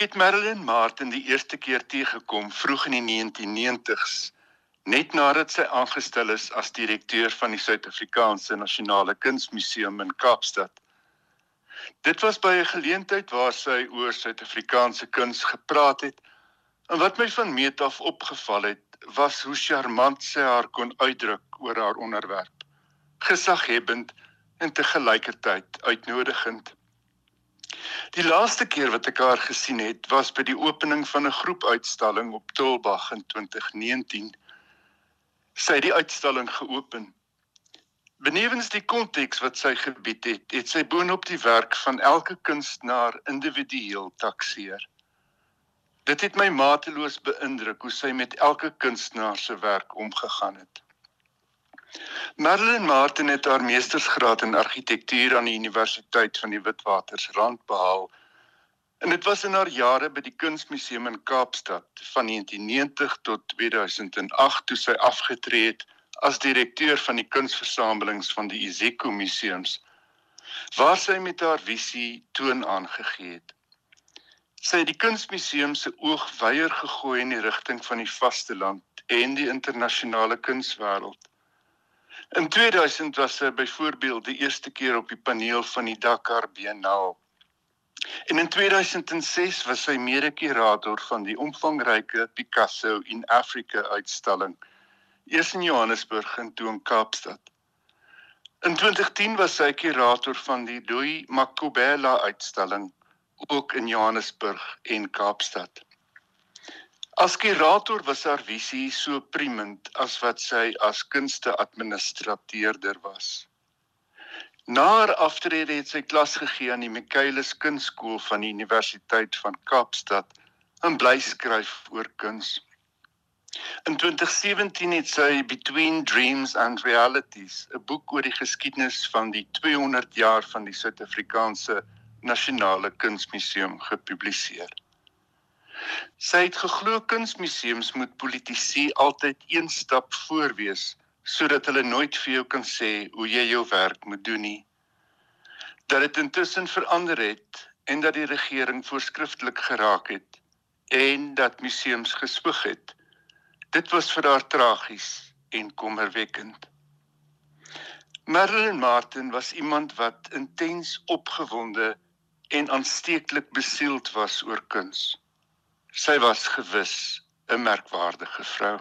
Ek het Marilyn Martin die eerste keer teëgekom vroeg in die 1990s, net nadat sy aangestel is as direkteur van die Suid-Afrikaanse Nasionale Kunsmuseum in Kaapstad. Dit was by 'n geleentheid waar sy oor Suid-Afrikaanse kuns gepraat het. En wat my van meet af opgeval het, was hoe charmant sy haar kon uitdruk oor haar onderwerp. Gesaghebend en te gelykertyd uitnodigend. Die laaste keer wat ek haar gesien het, was by die opening van 'n groepuitstalling op Tulbagh in 2019. Sy het die uitstalling geopen. Benewens die konteks wat sy gebied het, het sy boonop die werk van elke kunstenaar individueel takseer. Dit het my mateloos beïndruk hoe sy met elke kunstenaar se werk omgegaan het. Marilyn Martin het haar meestersgraad in argitektuur aan die Universiteit van die Witwatersrand behaal. En dit was in haar jare by die Kunsmuseum in Kaapstad van 1990 tot 2008 toe sy afgetree het as direkteur van die kunsversamelings van die Iziko museums waar sy met haar visie toon aangegee het. Sy het die kunsmuseum se oog wyeer gegooi in die rigting van die vasteland en die internasionale kunswêreld. In 2000 was sy byvoorbeeld die eerste keer op die paneel van die Dakar Biennale. En in 2006 was sy mede-kurator van die omvangryke Picasso in Africa uitstalling, eers in Johannesburg en toe in Kaapstad. In 2010 was sy kurator van die Doi Makubela uitstalling, ook in Johannesburg en Kaapstad. As kurator was haar visie so primend as wat sy as kunsteadministrateurder was. Na haar aftrede het sy klas gegee aan die Michaelis Kunstskool van die Universiteit van Kaapstad en bly skryf oor kuns. In 2017 het sy Between Dreams and Realities, 'n boek oor die geskiedenis van die 200 jaar van die Suid-Afrikaanse Nasionale Kunsmuseum gepubliseer. Sy het geglo kunsmuseums moet politici altyd een stap voor wees sodat hulle nooit vir jou kan sê hoe jy jou werk moet doen nie. Dat dit intussen verander het en dat die regering voorskriftelik geraak het en dat museums gespoeg het. Dit was vir haar tragies en kommerwekkend. Marilyn Martin was iemand wat intens opgewonde en aansteeklik besield was oor kuns. Sy was gewis 'n merkwaardige vrou.